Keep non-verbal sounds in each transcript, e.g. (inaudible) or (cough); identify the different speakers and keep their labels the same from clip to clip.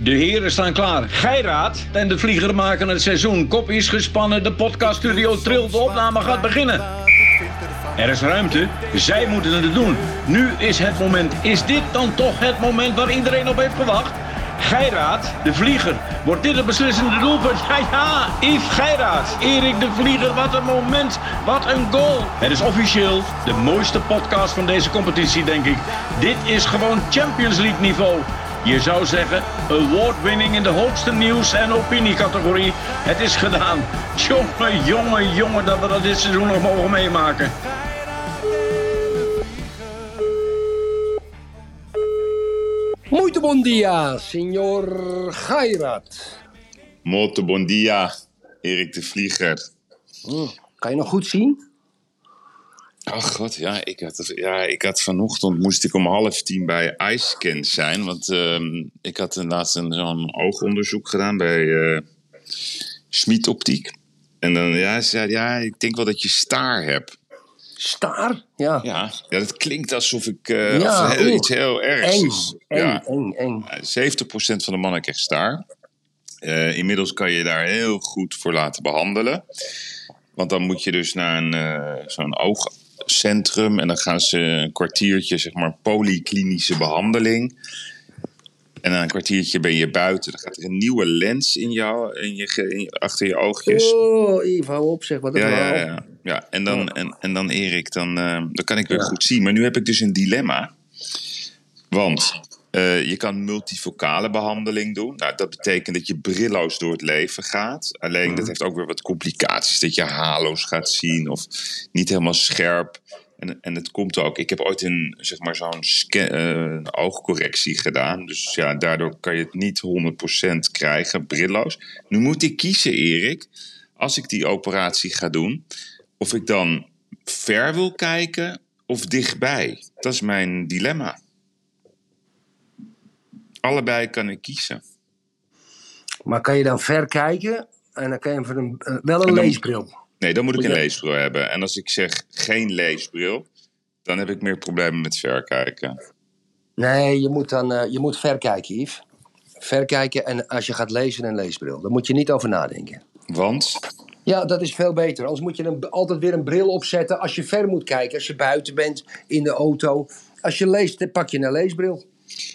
Speaker 1: De heren staan klaar. Geiraat en de vlieger maken het seizoen. Kop is gespannen, de podcaststudio trilt, de opname gaat beginnen. Er is ruimte, zij moeten het doen. Nu is het moment. Is dit dan toch het moment waar iedereen op heeft gewacht? Geiraat, de vlieger. Wordt dit het beslissende doelpunt? Ja, ja, Yves Geiraat. Erik de Vlieger, wat een moment. Wat een goal. Het is officieel de mooiste podcast van deze competitie, denk ik. Dit is gewoon Champions League niveau. Je zou zeggen, award-winning in de hoogste nieuws- en opiniecategorie. Het is gedaan. Jongen, jongen, jongen, dat we dat dit seizoen nog mogen meemaken.
Speaker 2: Muito bom dia, senor Gairat.
Speaker 3: Molto bon dia, Erik de Vlieger.
Speaker 2: Kan je nog goed zien?
Speaker 3: Ach god, ja ik, had, ja, ik had vanochtend moest ik om half tien bij iScan zijn. Want ehm, ik had laatst een, zo'n oogonderzoek gedaan bij eh Schmid Optiek. En dan ja, ze zei ja, ik denk wel dat je staar hebt.
Speaker 2: Staar? Ja.
Speaker 3: Ja, ja dat klinkt alsof ik eh,
Speaker 2: Ja,
Speaker 3: heel, iets heel ergs
Speaker 2: Eng,
Speaker 3: is.
Speaker 2: eng,
Speaker 3: ja.
Speaker 2: eng, eng.
Speaker 3: 70% van de mannen krijgt staar. Eh, inmiddels kan je daar heel goed voor laten behandelen. Want dan moet je dus naar een, zo'n oogcentrum en dan gaan ze een kwartiertje, zeg maar, polyklinische behandeling. En na een kwartiertje ben je buiten. Dan gaat er een nieuwe lens in jou, in je, in achter je oogjes.
Speaker 2: Oh, Yves, hou op zeg. Wat een
Speaker 3: Ja, ja, ja, ja. En, dan, en, en dan Erik, dan, eh, dan kan ik weer
Speaker 2: Ja.
Speaker 3: goed zien. Maar nu heb ik dus een dilemma. Want eh, je kan multifocale behandeling doen. Nou, dat betekent dat je brilloos door het leven gaat. Alleen dat heeft ook weer wat complicaties. Dat je halo's gaat zien of niet helemaal scherp. En, en het komt ook. Ik heb ooit een, zeg maar, zo'n eh, oogcorrectie gedaan. Dus ja, daardoor kan je het niet 100% krijgen, brilloos. Nu moet ik kiezen, Erik als ik die operatie ga doen, of ik dan ver wil kijken of dichtbij. Dat is mijn dilemma. Allebei kan ik kiezen.
Speaker 2: Maar kan je dan ver kijken en dan kan je voor een, eh, wel een
Speaker 3: En dan-
Speaker 2: leesbril.
Speaker 3: Nee, dan moet ik een leesbril hebben. En als ik zeg geen leesbril, dan heb ik meer problemen met verkijken.
Speaker 2: Nee, je moet dan eh, je moet ver kijken, Yves. Ver kijken en als je gaat lezen, een leesbril. Daar moet je niet over nadenken.
Speaker 3: Want,
Speaker 2: Ja, dat is veel beter. Anders moet je een, altijd weer een bril opzetten als je ver moet kijken. Als je buiten bent, in de auto. Als je leest, dan pak je een leesbril.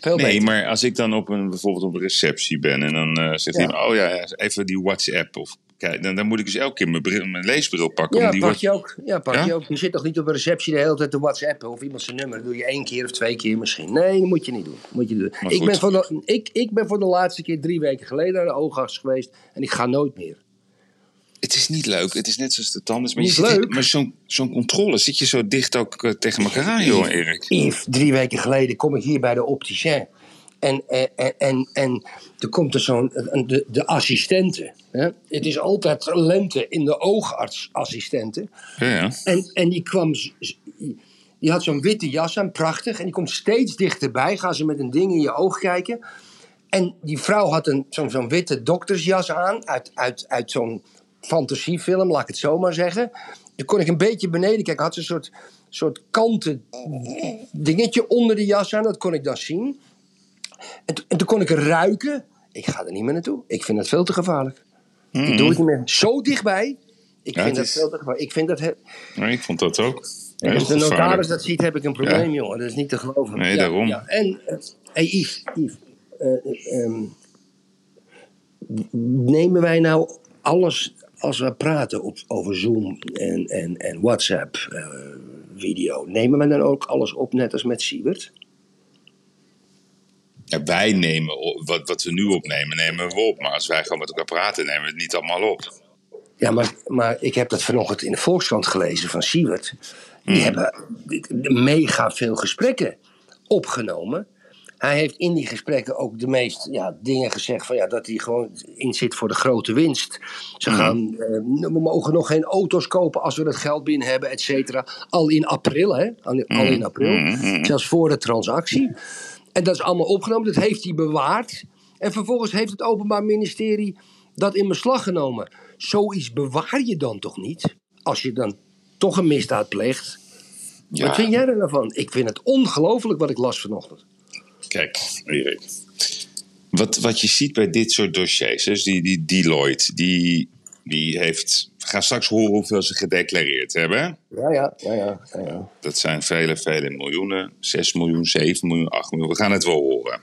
Speaker 2: Veel
Speaker 3: nee,
Speaker 2: beter.
Speaker 3: maar als ik dan op een, bijvoorbeeld op een receptie ben en dan eh zegt
Speaker 2: Ja.
Speaker 3: iemand, oh ja, even die WhatsApp. Of, kijk, dan, dan moet ik dus elke keer mijn, bril, mijn leesbril pakken.
Speaker 2: Ja,
Speaker 3: om die
Speaker 2: pak je ook. Ja, pak
Speaker 3: Ja?
Speaker 2: je ook. Je zit toch niet op een receptie de hele tijd te whatsappen of iemand zijn nummer. Dat doe je één keer of twee keer misschien. Nee, dat moet je niet doen. Moet je doen. Ik ben, voor de, ik, ik ben voor de laatste keer drie weken geleden naar de oogarts geweest. En ik ga nooit meer.
Speaker 3: Het is niet leuk. Het is net zoals de tandarts. Maar, je zit maar zo'n zo'n controle zit je zo dicht ook eh, tegen elkaar aan, joh, Erik.
Speaker 2: Yves, drie weken geleden kom ik hier bij de opticien. En, en, en, en, en er komt er zo'n, een- de, de assistente. Hè? Het is altijd lente in de oogartsassistenten.
Speaker 3: Ja, ja.
Speaker 2: En, en die kwam, die had zo'n witte jas aan, prachtig. En die komt steeds dichterbij. Gaan ze met een ding in je oog kijken. En die vrouw had een, zo'n, zo'n witte doktersjas aan. Uit, uit, uit zo'n fantasiefilm, laat ik het zo maar zeggen. Dan kon ik een beetje beneden kijken. Had ze een soort, soort kanten dingetje onder de jas aan. Dat kon ik dan zien. En, to- en toen kon ik ruiken. Ik ga er niet meer naartoe. Ik vind het veel te gevaarlijk. Ik doe het niet meer. Zo dichtbij. Ik
Speaker 3: Ja,
Speaker 2: vind dat
Speaker 3: is-
Speaker 2: veel te gevaarlijk. Ik vind dat...
Speaker 3: Maar ik vond dat ook.
Speaker 2: en als de notaris dat ziet, heb ik een probleem, jongen. Dat is niet te geloven.
Speaker 3: Nee,
Speaker 2: Ja,
Speaker 3: daarom.
Speaker 2: Ja. En, eh, hey Yves, Yves eh, ehm, nemen wij nou alles als we praten op, over Zoom en, en, en WhatsApp eh, video, nemen we dan ook alles op net als met Siebert?
Speaker 3: Ja, wij nemen op- wat, wat we nu opnemen, nemen we op. Maar als wij gewoon met elkaar praten, nemen we het niet allemaal op.
Speaker 2: Ja, maar, maar ik heb dat vanochtend in de Volkskrant gelezen van Siewert. Die hebben mega veel gesprekken opgenomen. Hij heeft in die gesprekken ook de meest ja, dingen gezegd van ja, dat hij gewoon in zit voor de grote winst. Ze gaan, eh, we mogen nog geen auto's kopen als we dat geld binnen hebben, et cetera. Al in april, hè? Al, al in april. Zelfs voor de transactie. En dat is allemaal opgenomen, dat heeft hij bewaard. En vervolgens heeft het Openbaar Ministerie dat in beslag genomen. Zoiets bewaar je dan toch niet? Als je dan toch een misdaad pleegt.
Speaker 3: Ja,
Speaker 2: Wat vind jij er nou van? Ik vind het ongelooflijk wat ik las vanochtend.
Speaker 3: Kijk, Erik. wat, wat je ziet bij dit soort dossiers, dus die, die Deloitte, die, die heeft. We gaan straks horen hoeveel ze gedeclareerd hebben.
Speaker 2: Ja, ja, ja, ja. ja, ja.
Speaker 3: Dat zijn vele, vele miljoenen. 6 miljoen, 7 miljoen, 8 miljoen. We gaan het wel horen.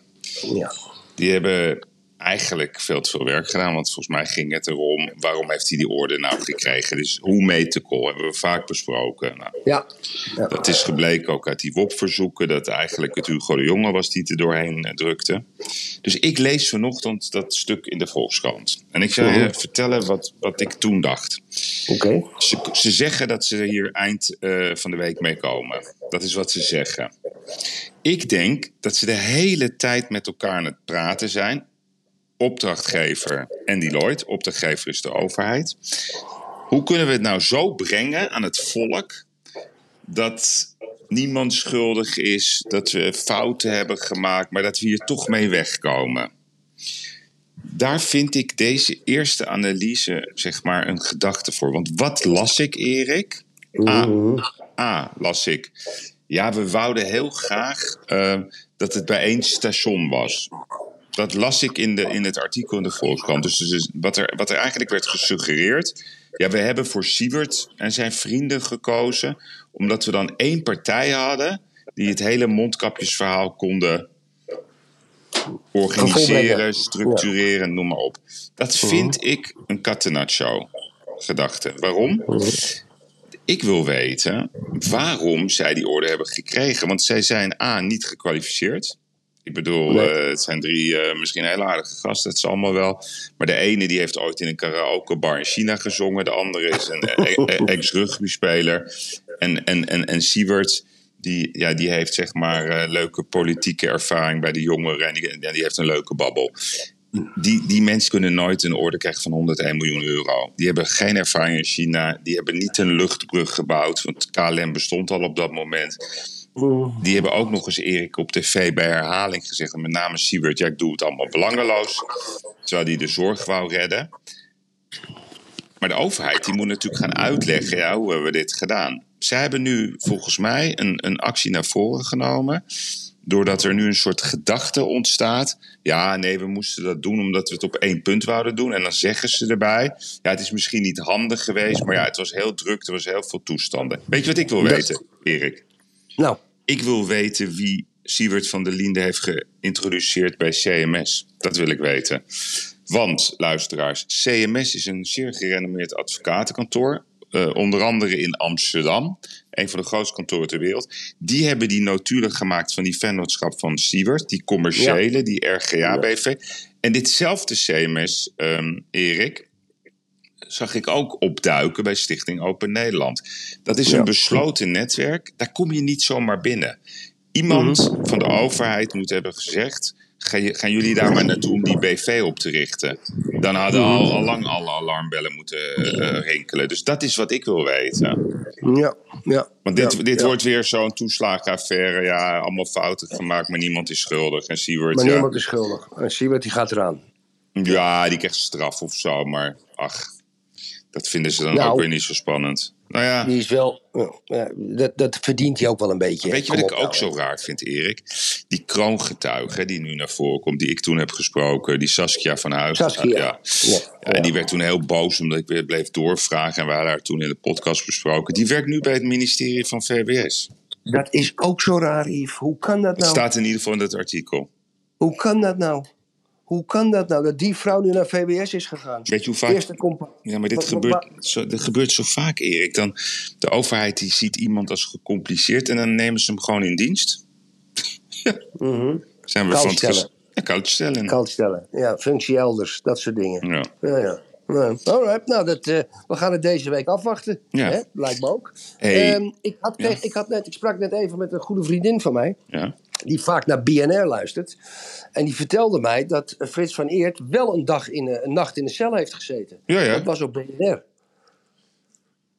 Speaker 2: ja.
Speaker 3: Die hebben eigenlijk veel te veel werk gedaan. Want volgens mij ging het erom, waarom heeft hij die orde nou gekregen? Dus hoe methical hebben we vaak besproken. Nou,
Speaker 2: ja. ja.
Speaker 3: dat is gebleken ook uit die WOP-verzoeken, dat eigenlijk het Hugo de Jonge was die het er doorheen eh, drukte. Dus ik lees vanochtend dat stuk in de Volkskrant. En ik zal je
Speaker 2: Mhm.
Speaker 3: vertellen wat, wat ik toen dacht.
Speaker 2: Oké.
Speaker 3: Ze, ze zeggen dat ze er hier eind eh, van de week mee komen. Dat is wat ze zeggen. Ik denk dat ze de hele tijd met elkaar aan het praten zijn. Opdrachtgever en Deloitte. Opdrachtgever is de overheid. Hoe kunnen we het nou zo brengen aan het volk dat niemand schuldig is, dat we fouten hebben gemaakt, maar dat we hier toch mee wegkomen? Daar vind ik deze eerste analyse, zeg maar, een gedachte voor. Want wat las ik, Erik? A.
Speaker 2: Mhm.
Speaker 3: A, las ik. Ja, we wouden heel graag eh, dat het bij één station was. Dat las ik in, de, in het artikel in de Volkskrant. Dus, dus wat, er, wat er eigenlijk werd gesuggereerd. Ja, we hebben voor Siebert en zijn vrienden gekozen. Omdat we dan één partij hadden. die het hele mondkapjesverhaal konden. organiseren, structureren, noem maar op. Dat vind ik een catenaccio gedachte. Waarom? Ik wil weten waarom zij die orde hebben gekregen. Want zij zijn A, niet gekwalificeerd. Ik bedoel,
Speaker 2: Nee.
Speaker 3: eh, het zijn drie eh, misschien hele aardige gasten, dat is allemaal wel. Maar de ene die heeft ooit in een karaokebar in China gezongen. De andere is een eh, (laughs) eh, ex-rugbyspeler. En, en, en, en Siebert, die, ja, die heeft zeg maar eh, leuke politieke ervaring bij de jongeren. En die, die heeft een leuke babbel. Die, die mensen kunnen nooit een orde krijgen van 101 miljoen euro. Die hebben geen ervaring in China. Die hebben niet een luchtbrug gebouwd. Want KLM bestond al op dat moment. Die hebben ook nog eens Erik op tv bij herhaling gezegd. en Met name Siebert, ja, ik doe het allemaal belangeloos. Terwijl hij de zorg wou redden. Maar de overheid die moet natuurlijk gaan uitleggen, ja, hoe hebben we dit gedaan? Zij hebben nu volgens mij een, een actie naar voren genomen. Doordat er nu een soort gedachte ontstaat. Ja, nee, we moesten dat doen omdat we het op één punt wouden doen. En dan zeggen ze erbij. Ja, het is misschien niet handig geweest. Maar ja, het was heel druk. Er was heel veel toestanden. Weet je wat ik wil weten, Erik?
Speaker 2: Nou,
Speaker 3: Ik wil weten wie Siewert van der Linde heeft geïntroduceerd bij CMS. Dat wil ik weten. Want, luisteraars, CMS is een zeer gerenommeerd advocatenkantoor. eh, onder andere in Amsterdam. Een van de grootste kantoren ter wereld. Die hebben die notulen gemaakt van die vennootschap van Siewert. Die commerciële, die RGA-BV. En ditzelfde CMS, ehm, Erik, zag ik ook opduiken bij Stichting Open Nederland. Dat is een
Speaker 2: Ja.
Speaker 3: besloten netwerk. Daar kom je niet zomaar binnen. Iemand
Speaker 2: Mhm.
Speaker 3: van de overheid moet hebben gezegd... Gaan jullie daar maar naartoe om die BV op te richten? Dan hadden
Speaker 2: Mhm.
Speaker 3: al, al lang alle alarmbellen moeten eh, rinkelen. Dus dat is wat ik wil weten.
Speaker 2: ja, ja.
Speaker 3: Want dit,
Speaker 2: ja,
Speaker 3: dit
Speaker 2: ja.
Speaker 3: wordt weer zo'n toeslagenaffaire. Ja, allemaal fouten gemaakt, maar niemand is schuldig. En Siewert,
Speaker 2: Maar
Speaker 3: ja,
Speaker 2: niemand is schuldig. En Siebert die gaat eraan.
Speaker 3: ja, die krijgt straf of zo. Maar ach, dat vinden ze dan
Speaker 2: Nou.
Speaker 3: ook weer niet zo spannend. Nou ja,
Speaker 2: Die is wel... ja, dat, dat verdient hij ook wel een beetje.
Speaker 3: Weet je wat ik ook
Speaker 2: nou,
Speaker 3: zo raar vind, Erik? Die kroongetuige die nu naar voren komt, die ik toen heb gesproken, die Saskia van Huis.
Speaker 2: Saskia.
Speaker 3: Ja. En die werd toen heel boos omdat ik weer bleef doorvragen. En we hadden haar toen in de podcast besproken. Die werkt nu bij het ministerie van VWS.
Speaker 2: Dat is ook zo raar, Yves. Hoe kan dat
Speaker 3: Het
Speaker 2: nou?
Speaker 3: staat in ieder geval in dat artikel.
Speaker 2: Hoe kan dat nou? Hoe kan dat nou? Dat die vrouw nu naar VWS is gegaan.
Speaker 3: Weet je hoe vaak...
Speaker 2: Eerste compa-
Speaker 3: Ja, maar dit
Speaker 2: Wat- wat-
Speaker 3: gebeurt, zo, dit gebeurt zo vaak, Erik. Dan, de overheid die ziet iemand als gecompliceerd en dan nemen ze hem gewoon in dienst. (laughs)
Speaker 2: Mhm.
Speaker 3: Zijn we van het. Ja, koud stellen.
Speaker 2: Koud stellen. Ja, functie elders. Dat soort dingen.
Speaker 3: Ja.
Speaker 2: Ja, ja. Ja, Alright, nou, dat, eh, we gaan het deze week afwachten.
Speaker 3: Ja.
Speaker 2: Hè? Lijkt me ook.
Speaker 3: Hey.
Speaker 2: Ehm, ik, had, ik, had net, ik sprak net even met een goede vriendin van mij.
Speaker 3: Ja.
Speaker 2: Die vaak naar BNR luistert. En die vertelde mij dat eh, Frits van Eert wel een, dag in, een, een nacht in de cel heeft gezeten.
Speaker 3: Ja, ja.
Speaker 2: Dat was op BNR.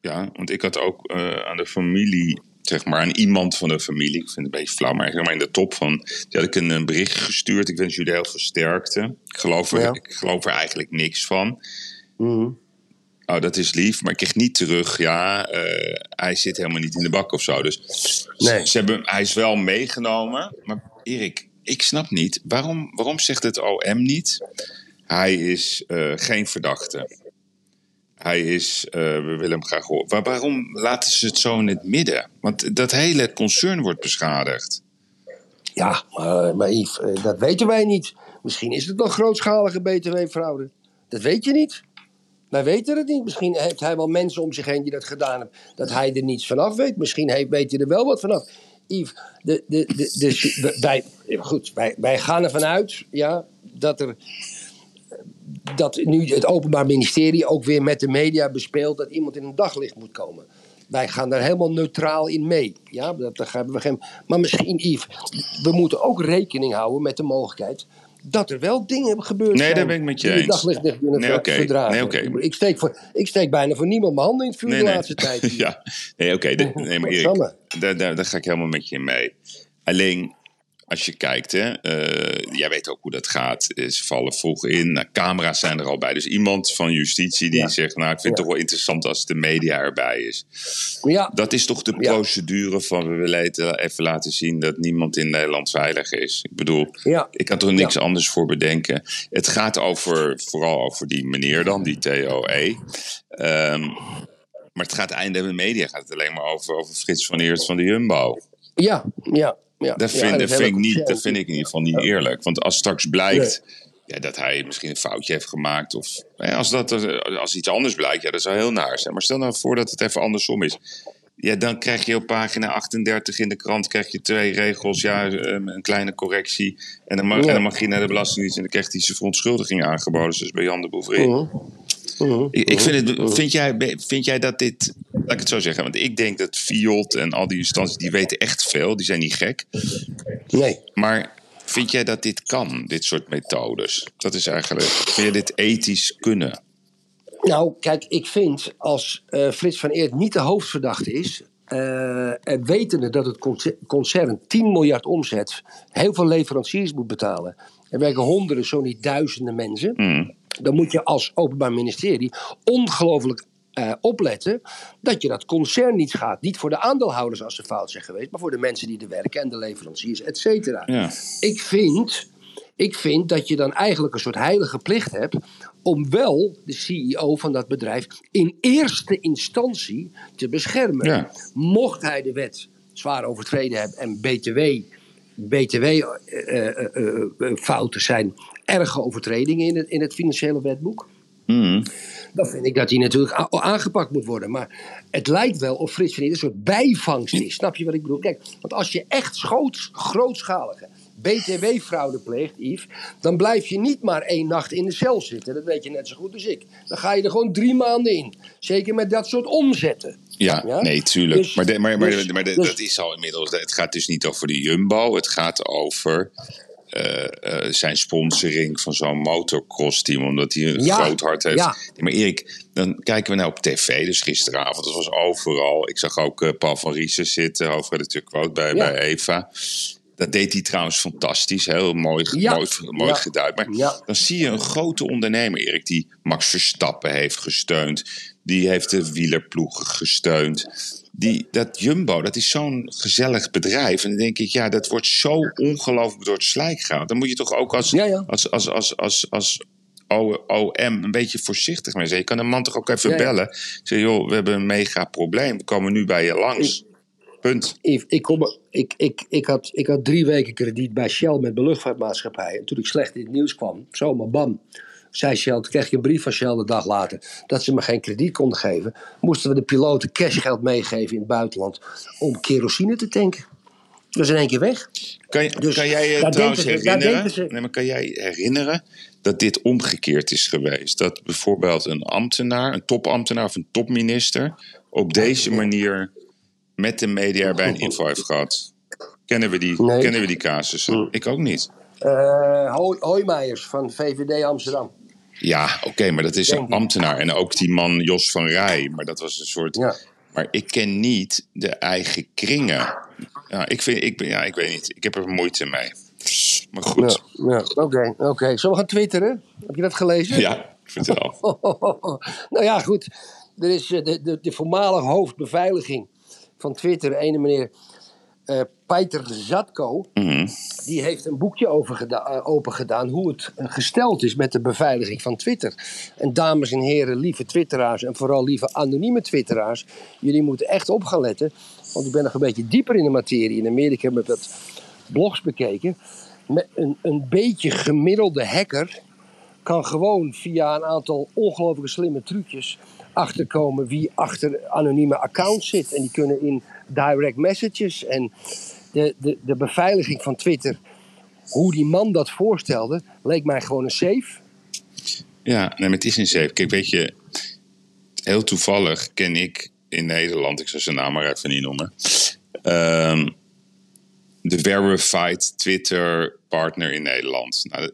Speaker 3: Ja, want ik had ook eh, aan de familie, zeg maar, aan iemand van de familie, ik vind het een beetje flauw, maar zeg maar in de top van, die had ik een, een bericht gestuurd. Ik wens jullie heel veel sterkte. Ik geloof er,
Speaker 2: Ja.
Speaker 3: ik geloof er eigenlijk niks van.
Speaker 2: Mhm.
Speaker 3: Oh, dat is lief, maar ik kreeg niet terug. Ja, eh, hij zit helemaal niet in de bak of zo. Dus
Speaker 2: Nee.
Speaker 3: ze hebben, hij is wel meegenomen. Maar Erik, ik snap niet, waarom, waarom zegt het OM niet? Hij is uh, geen verdachte. Hij is, uh, we willen hem graag horen. Maar waarom laten ze het zo in het midden? Want dat hele concern wordt beschadigd.
Speaker 2: Ja, maar, maar Yves, dat weten wij niet. Misschien is het nog grootschalige btw-fraude. Dat weet je niet. Wij weten het niet. Misschien heeft hij wel mensen om zich heen die dat gedaan hebben. Dat hij er niets vanaf weet. Misschien heeft, weet hij er wel wat vanaf. Yves, de, de, de, de, (laughs) wij, goed, wij, gaan ervan uit ja, dat er dat nu het Openbaar Ministerie ook weer met de media bespeelt dat iemand in een daglicht moet komen. Wij gaan daar helemaal neutraal in mee. Ja, dat, dat hebben we geen... Maar misschien, Yves, we moeten ook rekening houden met de mogelijkheid dat er wel dingen gebeurd
Speaker 3: nee,
Speaker 2: zijn.
Speaker 3: daar ben ik met je eens.
Speaker 2: daglicht niet kunnen
Speaker 3: nee, okay.
Speaker 2: verdragen.
Speaker 3: Nee, okay.
Speaker 2: ik, steek voor, ik steek bijna voor niemand mijn handen in het vuur
Speaker 3: nee,
Speaker 2: de
Speaker 3: nee.
Speaker 2: laatste tijd. (laughs)
Speaker 3: ja, nee, oké. Okay. Nee, maar (laughs) Erik, daar, daar, daar ga ik helemaal met je in mee. Alleen, als je kijkt, hè, uh, jij weet ook hoe dat gaat. Ze vallen vroeg in, nou, camera's zijn er al bij. Dus iemand van justitie die ja. zegt, nou, ik vind ja. het toch wel interessant als de media erbij is.
Speaker 2: Ja.
Speaker 3: Dat is toch de procedure van we willen even laten zien dat niemand in Nederland veilig is. Ik bedoel, ik kan er niks anders voor bedenken. Het gaat over, vooral over die meneer dan, die TOE. Um, maar het gaat einde de media gaat het alleen maar over, over Frits van Eert van de Jumbo.
Speaker 2: Ja, ja. Ja,
Speaker 3: dat, vind,
Speaker 2: ja,
Speaker 3: dat, vind ik niet, dat vind ik in ieder geval niet eerlijk. Want als straks blijkt nee. dat hij misschien een foutje heeft gemaakt. Of als, dat, als iets anders blijkt, ja, dat zou heel naar zijn. Maar stel nou voor dat het even andersom is. Ja, dan krijg je op pagina 38 in de krant krijg je twee regels. Ja, een kleine correctie. En dan mag, en dan mag je naar de Belastingdienst en dan krijgt hij zijn verontschuldiging aangeboden. Zoals bij Jan de Bouvray. Uh -huh. -huh. ik, ik vind, het, vind, jij, vind jij dat dit Laat ik het zo zeggen, want ik denk dat Fiat en al die instanties, die weten echt veel. Die zijn niet gek.
Speaker 2: Nee.
Speaker 3: Maar vind jij dat dit kan, dit soort methodes? Dat is eigenlijk, vind je dit ethisch kunnen?
Speaker 2: Nou, kijk, ik vind als uh, Frits van Eert niet de hoofdverdachte is... Uh, en wetende dat het concern 10 miljard omzet... heel veel leveranciers moet betalen... er werken honderden, zo niet duizenden mensen...
Speaker 3: Mm.
Speaker 2: Dan moet je als openbaar ministerie ongelooflijk uh, opletten dat je dat concern niet gaat. Niet voor de aandeelhouders als ze fout zijn geweest, maar voor de mensen die er werken en de leveranciers, et cetera.
Speaker 3: Ja.
Speaker 2: Ik, vind, ik vind dat je dan eigenlijk een soort heilige plicht hebt om wel de CEO van dat bedrijf in eerste instantie te beschermen.
Speaker 3: Ja.
Speaker 2: Mocht hij de wet zwaar overtreden hebben en BTW, BTW uh, uh, fouten zijn erge overtredingen in het, in het financiële wetboek.
Speaker 3: Mm.
Speaker 2: Dan vind ik dat hij natuurlijk aangepakt moet worden. Maar het lijkt wel of Frits van een soort bijvangst is. Snap je wat ik bedoel? Kijk, want als je echt schoots, grootschalige BTW-fraude pleegt, Yves, dan blijf je niet maar één nacht in de cel zitten. Dat weet je net zo goed als ik. Dan ga je er gewoon drie maanden in. Zeker met dat soort omzetten.
Speaker 3: Ja, ja? nee, tuurlijk. Dus, maar, de, maar, maar, dus, maar de, dus, dat is al inmiddels. Het gaat dus niet over de Jumbo. Het gaat over zijn sponsoring van zo'n motocross-team, omdat hij een
Speaker 2: Ja,
Speaker 3: groot hart heeft.
Speaker 2: ja.
Speaker 3: Maar Erik, dan kijken we nou op tv, dus gisteravond, dat was overal. Ik zag ook eh, Paul van Riesen zitten, hoofdredacteur quote bij,
Speaker 2: Ja.
Speaker 3: bij Eva. Dat deed hij trouwens fantastisch, heel mooi,
Speaker 2: Ja.
Speaker 3: mooi, mooi
Speaker 2: Ja.
Speaker 3: geduid. Maar
Speaker 2: Ja.
Speaker 3: dan zie je een grote ondernemer, Erik, die Max Verstappen heeft gesteund. Die heeft de wielerploegen gesteund. Die, dat Jumbo, dat is zo'n gezellig bedrijf. En dan denk ik, ja, dat wordt zo ongelooflijk door het slijk gehaald. Dan moet je toch ook als,
Speaker 2: Ja, ja.
Speaker 3: als, als, als, als, OM een beetje voorzichtig mee zijn. Je kan een man toch ook even
Speaker 2: ja.
Speaker 3: bellen. Zeg, joh, we hebben een mega probleem. We komen nu bij je langs. Punt.
Speaker 2: Yves, ik, kom, ik, ik, ik, had, ik had drie weken krediet bij Shell met mijn luchtvaartmaatschappij. En toen ik slecht in het nieuws kwam, zomaar bam, zei Shell, toen kreeg je een brief van Shell de dag later dat ze me geen krediet konden geven. Moesten we de piloten cashgeld meegeven in het buitenland om kerosine te tanken. Dat was in één keer weg.
Speaker 3: Kan,
Speaker 2: Dus
Speaker 3: kan jij je trouwens herinneren?
Speaker 2: ze-
Speaker 3: Nee, maar kan jij herinneren dat dit omgekeerd is geweest? Dat bijvoorbeeld een ambtenaar, een topambtenaar of een topminister op deze manier met de media bij een info heeft gehad? Kennen we die,
Speaker 2: Nee.
Speaker 3: kennen we die casussen? Ik ook niet.
Speaker 2: Hoijmeijers van VVD Amsterdam.
Speaker 3: Ja, oké, maar dat is een ambtenaar. En ook die man Jos van Rij. Maar dat was een soort.
Speaker 2: Ja.
Speaker 3: Maar ik ken niet de eigen kringen. Ja, ik, vind, ik, ben, ja, ik weet niet. Ik heb er moeite mee. Maar goed.
Speaker 2: Ja, oké. oké. Zullen we gaan twitteren? Heb je dat gelezen?
Speaker 3: Ja, vertel. (laughs)
Speaker 2: nou ja, goed. Er is eh, de, de, de voormalige hoofdbeveiliging van Twitter, ene meneer eh Peter Zatko,
Speaker 3: Mhm.
Speaker 2: die heeft een boekje over geda- eh, open gedaan hoe het eh, gesteld is met de beveiliging van Twitter. En dames en heren, lieve twitteraars en vooral lieve anonieme twitteraars, jullie moeten echt op gaan letten, want ik ben nog een beetje dieper in de materie. In Amerika heb ik wat blogs bekeken. Met een, een beetje gemiddelde hacker kan gewoon via een aantal ongelooflijk slimme trucjes achterkomen wie achter anonieme accounts zit. En die kunnen in direct messages en de, de, de beveiliging van Twitter, hoe die man dat voorstelde, leek mij gewoon een safe.
Speaker 3: Ja, nee, maar het is een safe. Kijk, weet je, heel toevallig ken ik in Nederland, ik zal zijn naam maar even niet noemen, ehm, de verified Twitter partner in Nederland. Nou,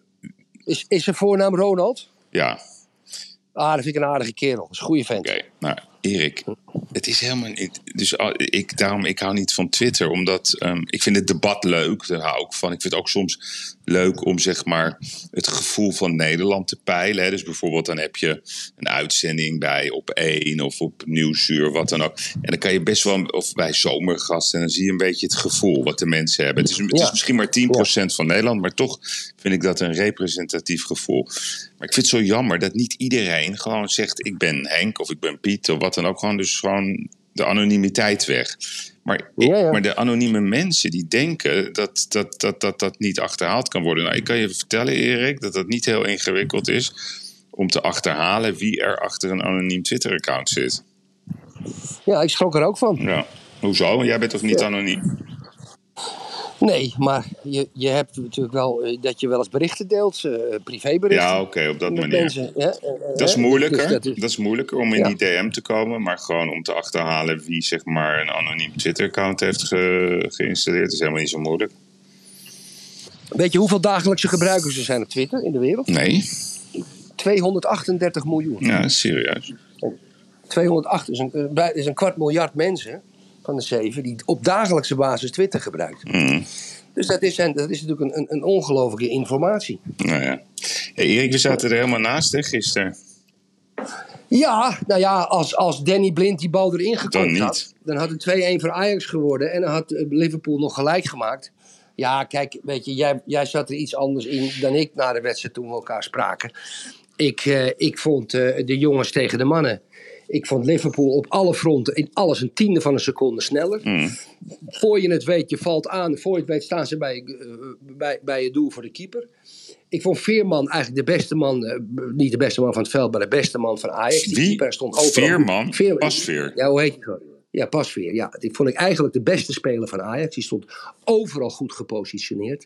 Speaker 2: Is, is zijn voornaam Ronald?
Speaker 3: ja,
Speaker 2: Ah, dat vind ik een aardige kerel. Dat is een goede vent.
Speaker 3: Oké, nou Erik, het is helemaal niet. Dus ah, ik, daarom, ik hou niet van Twitter, omdat ehm, ik vind het debat leuk. Daar hou ik van. Ik vind het ook soms leuk om zeg maar het gevoel van Nederland te peilen. Hè. Dus bijvoorbeeld dan heb je een uitzending bij op 1 of op Nieuwsuur, wat dan ook. En dan kan je best wel, of bij zomergasten, en dan zie je een beetje het gevoel wat de mensen hebben. Het is, het is misschien maar 10% van Nederland, maar toch vind ik dat een representatief gevoel. Maar ik vind het zo jammer dat niet iedereen gewoon zegt: ik ben Henk of ik ben Piet of wat dan ook. Gewoon dus gewoon de anonimiteit weg. Maar,
Speaker 2: Ja, ja.
Speaker 3: maar de anonieme mensen die denken dat dat, dat, dat dat niet achterhaald kan worden. Nou, ik kan je vertellen, Erik, dat dat niet heel ingewikkeld is om te achterhalen wie er achter een anoniem Twitter-account zit.
Speaker 2: Ja, ik schrok er ook van.
Speaker 3: Ja. Hoezo? Jij bent toch niet anoniem?
Speaker 2: Nee, maar je, je hebt natuurlijk wel eh, dat je wel eens berichten deelt, eh, privéberichten.
Speaker 3: Ja, oké, op dat manier.
Speaker 2: mensen. hè, eh,
Speaker 3: Dat is moeilijker.
Speaker 2: dus
Speaker 3: dat,
Speaker 2: dat
Speaker 3: is... moeilijker om in
Speaker 2: Ja.
Speaker 3: die DM te komen, maar gewoon om te achterhalen wie zeg maar een anoniem Twitter-account heeft ge- geïnstalleerd, is helemaal niet zo moeilijk.
Speaker 2: Weet je hoeveel dagelijkse gebruikers er zijn op Twitter in de wereld?
Speaker 3: Nee,
Speaker 2: 238 miljoen.
Speaker 3: ja, serieus.
Speaker 2: 208 is een, is een kwart miljard mensen van de zeven die op dagelijkse basis Twitter gebruiken.
Speaker 3: Mm.
Speaker 2: Dus dat is, en dat is natuurlijk een, een, ongelofelijke informatie.
Speaker 3: Nou ja. Hey, Erik, we zaten er helemaal naast hè, gisteren.
Speaker 2: Ja, nou ja, als, als Danny Blind die bal erin
Speaker 3: niet.
Speaker 2: had, dan had het 2-1 voor Ajax geworden en dan had eh, Liverpool nog gelijk gemaakt. Ja, kijk, weet je, jij, jij zat er iets anders in dan ik na de wedstrijd toen we elkaar spraken. Ik, eh, ik vond eh, de jongens tegen de mannen. Ik vond Liverpool op alle fronten in alles een tiende van een seconde sneller.
Speaker 3: Mm.
Speaker 2: Voor je het weet, je valt aan. Voor je het weet staan ze bij, eh, bij, bij het doel voor de keeper. Ik vond Veerman eigenlijk de beste man, eh, niet de beste man van het veld, maar de beste man van Ajax. Die
Speaker 3: Wie?
Speaker 2: keeper stond overal.
Speaker 3: Veerman?
Speaker 2: Veer-
Speaker 3: Pasveer?
Speaker 2: Ja, hoe heet hij Ja, Pasveer. Ja, die vond ik eigenlijk de beste speler van Ajax. Die stond overal goed gepositioneerd.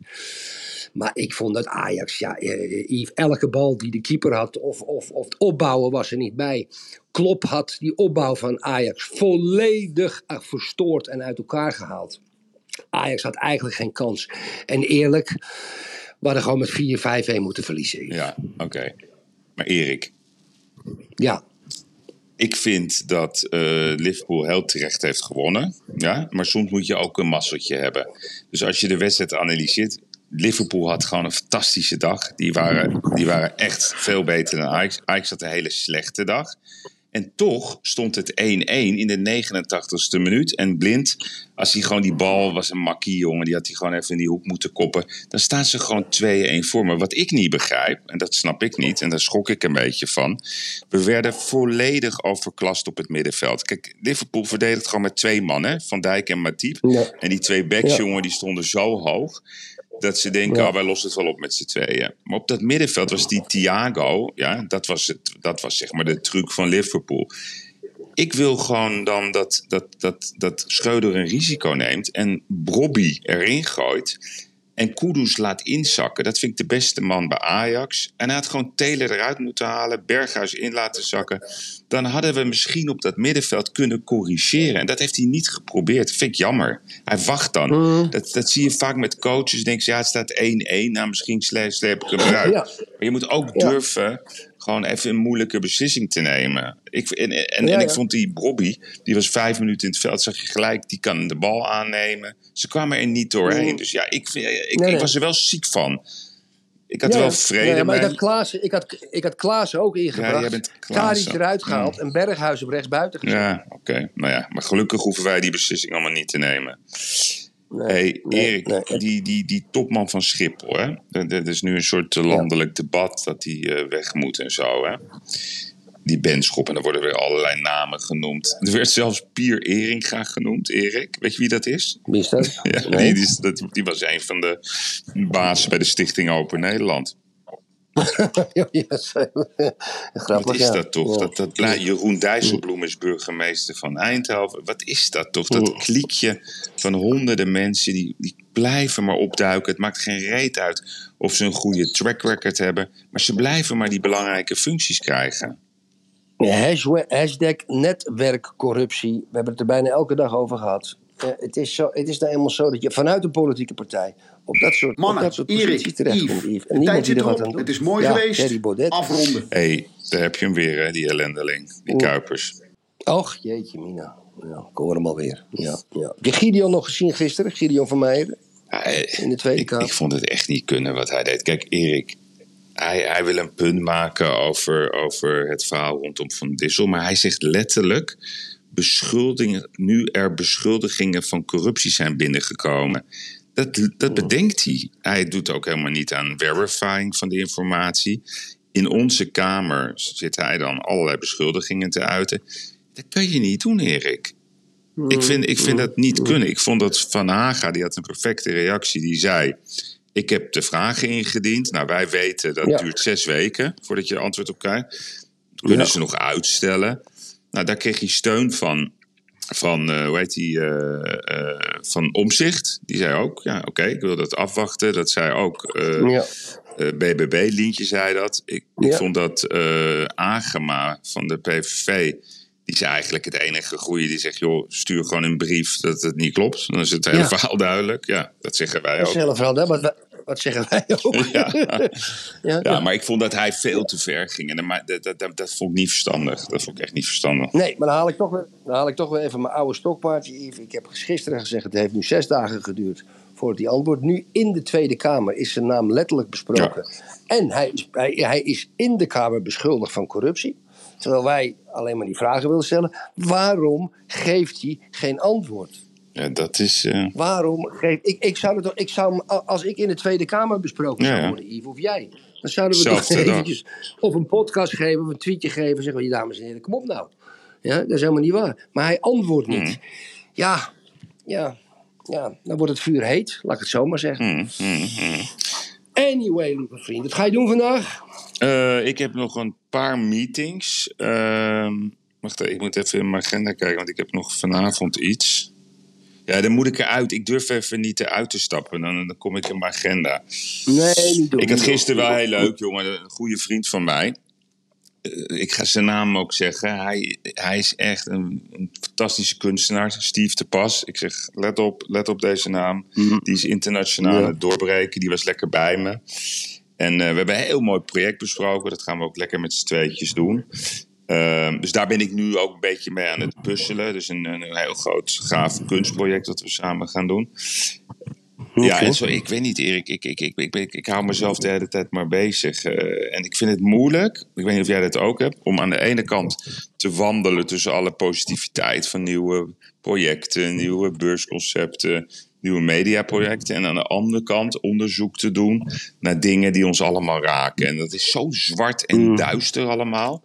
Speaker 2: Maar ik vond dat Ajax, ja, eh, Yves, elke bal die de keeper had, of, of, of het opbouwen was er niet bij. Klop had die opbouw van Ajax volledig eh, verstoord en uit elkaar gehaald. Ajax had eigenlijk geen kans. En eerlijk, we hadden gewoon met 4-5-1 moeten verliezen.
Speaker 3: Ja, oké. Maar Erik,
Speaker 2: Ja,
Speaker 3: ik vind dat eh, Liverpool heel terecht heeft gewonnen. Ja? Maar soms moet je ook een mazzeltje hebben. Dus als je de wedstrijd analyseert. Liverpool had gewoon een fantastische dag. Die waren, die waren echt veel beter dan Ajax. Ajax had een hele slechte dag. En toch stond het 1-1 in de 89ste minuut. En Blind, als hij gewoon die bal was een makkie, jongen. Die had hij gewoon even in die hoek moeten koppen. Dan staan ze gewoon 2-1 voor. Maar wat ik niet begrijp, en dat snap ik niet. En daar schrok ik een beetje van. We werden volledig overklast op het middenveld. Kijk, Liverpool verdedigt gewoon met twee mannen. Van Dijk en Matip.
Speaker 2: Ja.
Speaker 3: En die twee backs,
Speaker 2: Ja.
Speaker 3: jongen, die stonden zo hoog. Dat ze denken,
Speaker 2: Ja.
Speaker 3: oh, wij lossen het wel op met z'n tweeën. Maar op dat middenveld was die Thiago. Ja, dat was, het, dat was zeg maar de truc van Liverpool. Ik wil gewoon dan dat, dat, dat, dat Schreuder een risico neemt. En Brobby erin gooit. En Kudus laat inzakken. Dat vind ik de beste man bij Ajax. En hij had gewoon Taylor eruit moeten halen. Berghuis in laten zakken. Dan hadden we misschien op dat middenveld kunnen corrigeren. En dat heeft hij niet geprobeerd. Dat vind ik jammer. Hij wacht dan. Dat, dat zie je vaak met coaches. Denk je, ja, het staat 1-1. Nou, misschien sle- sleep ik hem eruit.
Speaker 2: Ja.
Speaker 3: Maar je moet ook durven gewoon even een moeilijke beslissing te nemen. Ik, en en,
Speaker 2: Ja,
Speaker 3: en ik
Speaker 2: ja.
Speaker 3: vond die Bobby, die was vijf minuten in het veld, zag je gelijk, die kan de bal aannemen. Ze kwamen er niet doorheen.
Speaker 2: Mm.
Speaker 3: Dus ja, ik, ik,
Speaker 2: Nee,
Speaker 3: ik
Speaker 2: nee.
Speaker 3: was er wel ziek van. Ik had
Speaker 2: Ja,
Speaker 3: wel vrede
Speaker 2: Ja, maar ik had, Klaassen, ik, had, ik had Klaassen ook ingebracht.
Speaker 3: Ja, jij bent
Speaker 2: eruit gehaald en Berghuis op rechts buiten gezet.
Speaker 3: Ja, oké. Nou ja, maar gelukkig hoeven wij die beslissing allemaal niet te nemen.
Speaker 2: Nee,
Speaker 3: hey, Erik,
Speaker 2: nee.
Speaker 3: Die, die, die topman van Schiphol, hè? Er is nu een soort eh, landelijk debat dat die eh, weg moet en zo, hè? Die Benschop, en er worden weer allerlei namen genoemd. Er werd zelfs Pier Eringa genoemd, Erik. Weet je wie dat is?
Speaker 2: Wie is dat? (laughs)
Speaker 3: Ja,
Speaker 2: Nee?
Speaker 3: die, die, dat, die was een van de bazen bij de Stichting Open Nederland. (laughs)
Speaker 2: Grappig,
Speaker 3: Wat is
Speaker 2: ja.
Speaker 3: dat toch?
Speaker 2: Ja.
Speaker 3: Dat, dat, blij- Jeroen Dijsselbloem is burgemeester van Eindhoven. Wat is dat toch? Dat
Speaker 2: Mm.
Speaker 3: kliekje van honderden mensen die, die blijven maar opduiken. Het maakt geen reet uit of ze een goede track record hebben. Maar ze blijven maar die belangrijke functies krijgen.
Speaker 2: Ja, hashtag netwerkcorruptie. We hebben het er bijna elke dag over gehad. Eh, het, is zo, het is nou eenmaal zo dat je vanuit een politieke partij op dat soort, op
Speaker 4: Mannen,
Speaker 2: dat soort
Speaker 4: Erik,
Speaker 2: terechtkomt.
Speaker 4: Yves,
Speaker 2: En niemand
Speaker 4: tijd
Speaker 2: die
Speaker 4: zit
Speaker 2: er wat
Speaker 4: erop.
Speaker 2: aan doet.
Speaker 4: Het is mooi
Speaker 2: ja,
Speaker 4: geweest. Afronden.
Speaker 3: Hé, hey, daar heb je hem weer, hè, die ellendeling. Die
Speaker 2: Oeh.
Speaker 3: Kuipers.
Speaker 2: Och, jeetje mina. Ja, ik hoor hem alweer. Ja, ja. Heb je Gideon nog gezien gisteren? Gideon van Meijer
Speaker 3: Ja, eh,
Speaker 2: in de Tweede
Speaker 3: ik,
Speaker 2: Kamer?
Speaker 3: ik vond het echt niet kunnen wat hij deed. Kijk, Erik, hij, hij wil een punt maken over, over het verhaal rondom Van Dissel. Maar hij zegt letterlijk, beschuldigingen, nu er beschuldigingen van corruptie zijn binnengekomen. Dat, dat bedenkt hij. Hij doet ook helemaal niet aan verifying van de informatie. In onze Kamer zit hij dan allerlei beschuldigingen te uiten. Dat kan je niet doen, Erik. Ik vind, ik vind dat niet kunnen. Ik vond dat Van Haga, die had een perfecte reactie. Die zei, ik heb de vragen ingediend. Nou, wij weten dat
Speaker 2: Ja.
Speaker 3: duurt zes weken voordat je antwoord op krijgt. Kunnen
Speaker 2: Ja.
Speaker 3: ze nog uitstellen? Nou, daar kreeg hij steun van, van eh, hoe heet die, eh, eh, van Omzicht. Die zei ook, ja, oké, ik wil dat afwachten. Dat zei ook
Speaker 2: Ja.
Speaker 3: BBB, Lientje zei dat. Ik, ik vond dat Agema van de PVV... Die is eigenlijk het enige goede die zegt: joh, stuur gewoon een brief dat het niet klopt. Dan is het hele
Speaker 2: Ja.
Speaker 3: verhaal duidelijk. Ja, dat zeggen wij
Speaker 2: Dat
Speaker 3: ook.
Speaker 2: is heel verhaal, hè? Wij- wat zeggen wij ook? (laughs) (laughs)
Speaker 3: Ja.
Speaker 2: ja,
Speaker 3: Ja, maar ik vond dat hij veel te ver ging. En dat, dat, dat, vond ik niet verstandig. Dat vond ik echt niet verstandig.
Speaker 2: Nee, maar dan haal ik toch weer, dan haal ik toch weer even mijn oude stokpaardje. Ik heb gisteren gezegd, het heeft nu zes dagen geduurd voordat hij antwoord. Nu in de Tweede Kamer is zijn naam letterlijk besproken. En hij is, hij, hij is in de Kamer beschuldigd van corruptie. Terwijl wij alleen maar die vragen willen stellen. Waarom geeft hij geen antwoord?
Speaker 3: Ja, dat is. eh,
Speaker 2: Waarom geeft... Ik, ik zou het toch... Ik zou, als ik in de Tweede Kamer besproken zou
Speaker 3: Ja,
Speaker 2: worden, Yves, of jij... Dan zouden we toch eventjes of een podcast geven of een tweetje geven. Zeggen we, dames en heren, kom op nou. Ja, dat is helemaal niet waar. Maar hij antwoordt niet.
Speaker 3: Hmm.
Speaker 2: Ja, ja, ja, dan wordt het vuur heet, laat ik het zo maar zeggen.
Speaker 3: mm, mm, mm.
Speaker 2: Anyway, lieve vriend, wat ga je doen vandaag?
Speaker 3: Eh, ik heb nog een paar meetings. Ehm, wacht even, ik moet even in mijn agenda kijken, want ik heb nog vanavond iets. Ja, dan moet ik eruit. Ik durf even niet eruit te stappen. Dan, dan kom ik in mijn agenda.
Speaker 2: Nee, niet doen.
Speaker 3: Ik had gisteren wel heel leuk, jongen. Een goede vriend van mij. Eh, ik ga zijn naam ook zeggen. Hij, hij is echt een, een fantastische kunstenaar. Steve de Pas. Ik zeg, let op, let op deze naam. Die is internationaal aan
Speaker 2: Ja.
Speaker 3: het doorbreken. Die was lekker bij me. En eh, we hebben een heel mooi project besproken. Dat gaan we ook lekker met z'n tweetjes doen. Ehm, dus daar ben ik nu ook een beetje mee aan het puzzelen. Dus een, een heel groot, gaaf kunstproject dat we samen gaan doen. Ja, en zo, ik weet niet, Erik. Ik, ik, ik, ik, ik, ik hou mezelf de hele tijd maar bezig. eh, en ik vind het moeilijk, ik weet niet of jij dat ook hebt, om aan de ene kant te wandelen tussen alle positiviteit van nieuwe projecten, nieuwe beursconcepten, nieuwe mediaprojecten. En aan de andere kant onderzoek te doen naar dingen die ons allemaal raken. En dat is zo zwart en duister allemaal.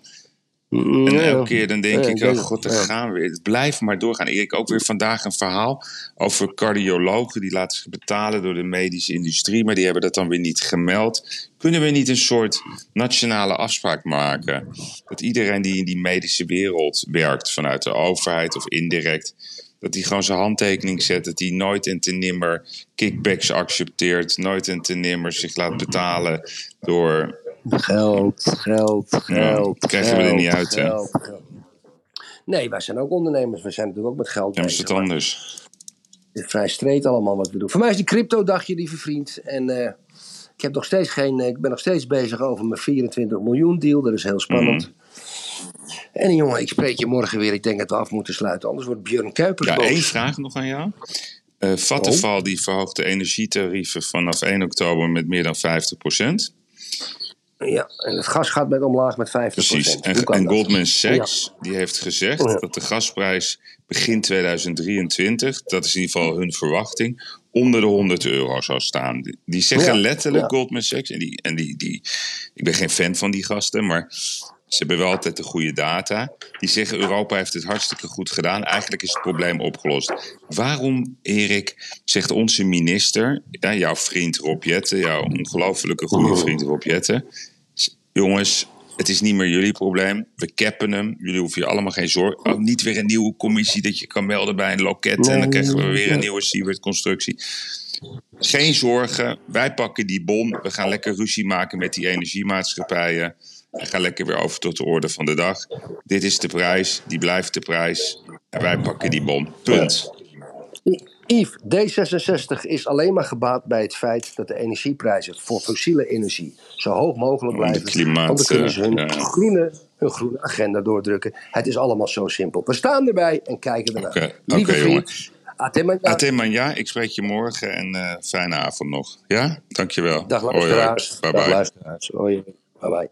Speaker 3: En
Speaker 2: Ja.
Speaker 3: elke keer dan denk
Speaker 2: Ja,
Speaker 3: ik, oh god, daar
Speaker 2: Ja.
Speaker 3: gaan we weer. Het blijft maar doorgaan. Ik ook weer vandaag een verhaal over cardiologen. Die laten zich betalen door de medische industrie. Maar die hebben dat dan weer niet gemeld. Kunnen we niet een soort nationale afspraak maken? Dat iedereen die in die medische wereld werkt, vanuit de overheid of indirect... dat die gewoon zijn handtekening zet. Dat die nooit en te nimmer kickbacks accepteert. Nooit en te nimmer zich laat betalen door
Speaker 2: Geld, geld, geld.
Speaker 3: dat krijgen we er niet uit, hè?
Speaker 2: Nee, wij zijn ook ondernemers. We zijn natuurlijk ook met geld
Speaker 3: Ja, maar is het anders?
Speaker 2: Het is vrij streed allemaal wat we doen. Voor mij is die crypto-dagje, lieve vriend. En eh, ik, heb nog steeds geen, eh, ik ben nog steeds bezig over mijn 24 miljoen deal. Dat is heel spannend.
Speaker 3: Mhm.
Speaker 2: En jongen, ik spreek je morgen weer. Ik denk dat we af moeten sluiten. Anders wordt Björn Kuipers
Speaker 3: Ja,
Speaker 2: boos.
Speaker 3: één vraag nog aan jou. Eh Vattenfall die verhoogt de energietarieven vanaf 1 oktober met meer dan 50%.
Speaker 2: Ja, en het gas gaat met omlaag met 50%.
Speaker 3: Precies. En? Goldman Sachs die heeft gezegd
Speaker 2: Ja.
Speaker 3: dat de gasprijs begin 2023, dat is in ieder geval hun verwachting, onder de 100 euro zou staan. Die- zeggen
Speaker 2: Ja,
Speaker 3: letterlijk. Goldman Sachs, en, die, en die, die, ik ben geen fan van die gasten, maar ze hebben wel altijd de goede data. Die zeggen Europa heeft het hartstikke goed gedaan. Eigenlijk is het probleem opgelost. Waarom, Erik, zegt onze minister, ja, jouw vriend Rob Jetten, jouw ongelofelijke goede vriend Rob Jetten, jongens, het is niet meer jullie probleem. We cappen hem. Jullie hoeven je allemaal geen zorgen. Oh, niet weer een nieuwe commissie dat je kan melden bij een loket. En dan krijgen we weer een nieuwe Siewert-constructie. Geen zorgen. Wij pakken die bon. We gaan lekker ruzie maken met die energiemaatschappijen. En gaan lekker weer over tot de orde van de dag. Dit is de prijs. Die blijft de prijs. En wij pakken die bon. Punt.
Speaker 2: Yves, D66 is alleen maar gebaat bij het feit dat de energieprijzen voor fossiele energie zo hoog mogelijk blijven.
Speaker 3: klimaat,
Speaker 2: want dan kunnen ze hun,
Speaker 3: eh, ja.
Speaker 2: groene, hun groene agenda doordrukken. Het is allemaal zo simpel. We staan erbij en kijken ernaar.
Speaker 3: Oké,
Speaker 2: Lieve
Speaker 3: oké,
Speaker 2: vriend, Atemanya,
Speaker 3: Ateman, ja, ik spreek je morgen en eh, fijne avond nog. Ja, dankjewel.
Speaker 2: dag
Speaker 3: Hoi, hoi.
Speaker 2: luisteraars.
Speaker 3: Bye
Speaker 2: Dag
Speaker 3: bye.
Speaker 2: luisteraars. Hoi, bye bye.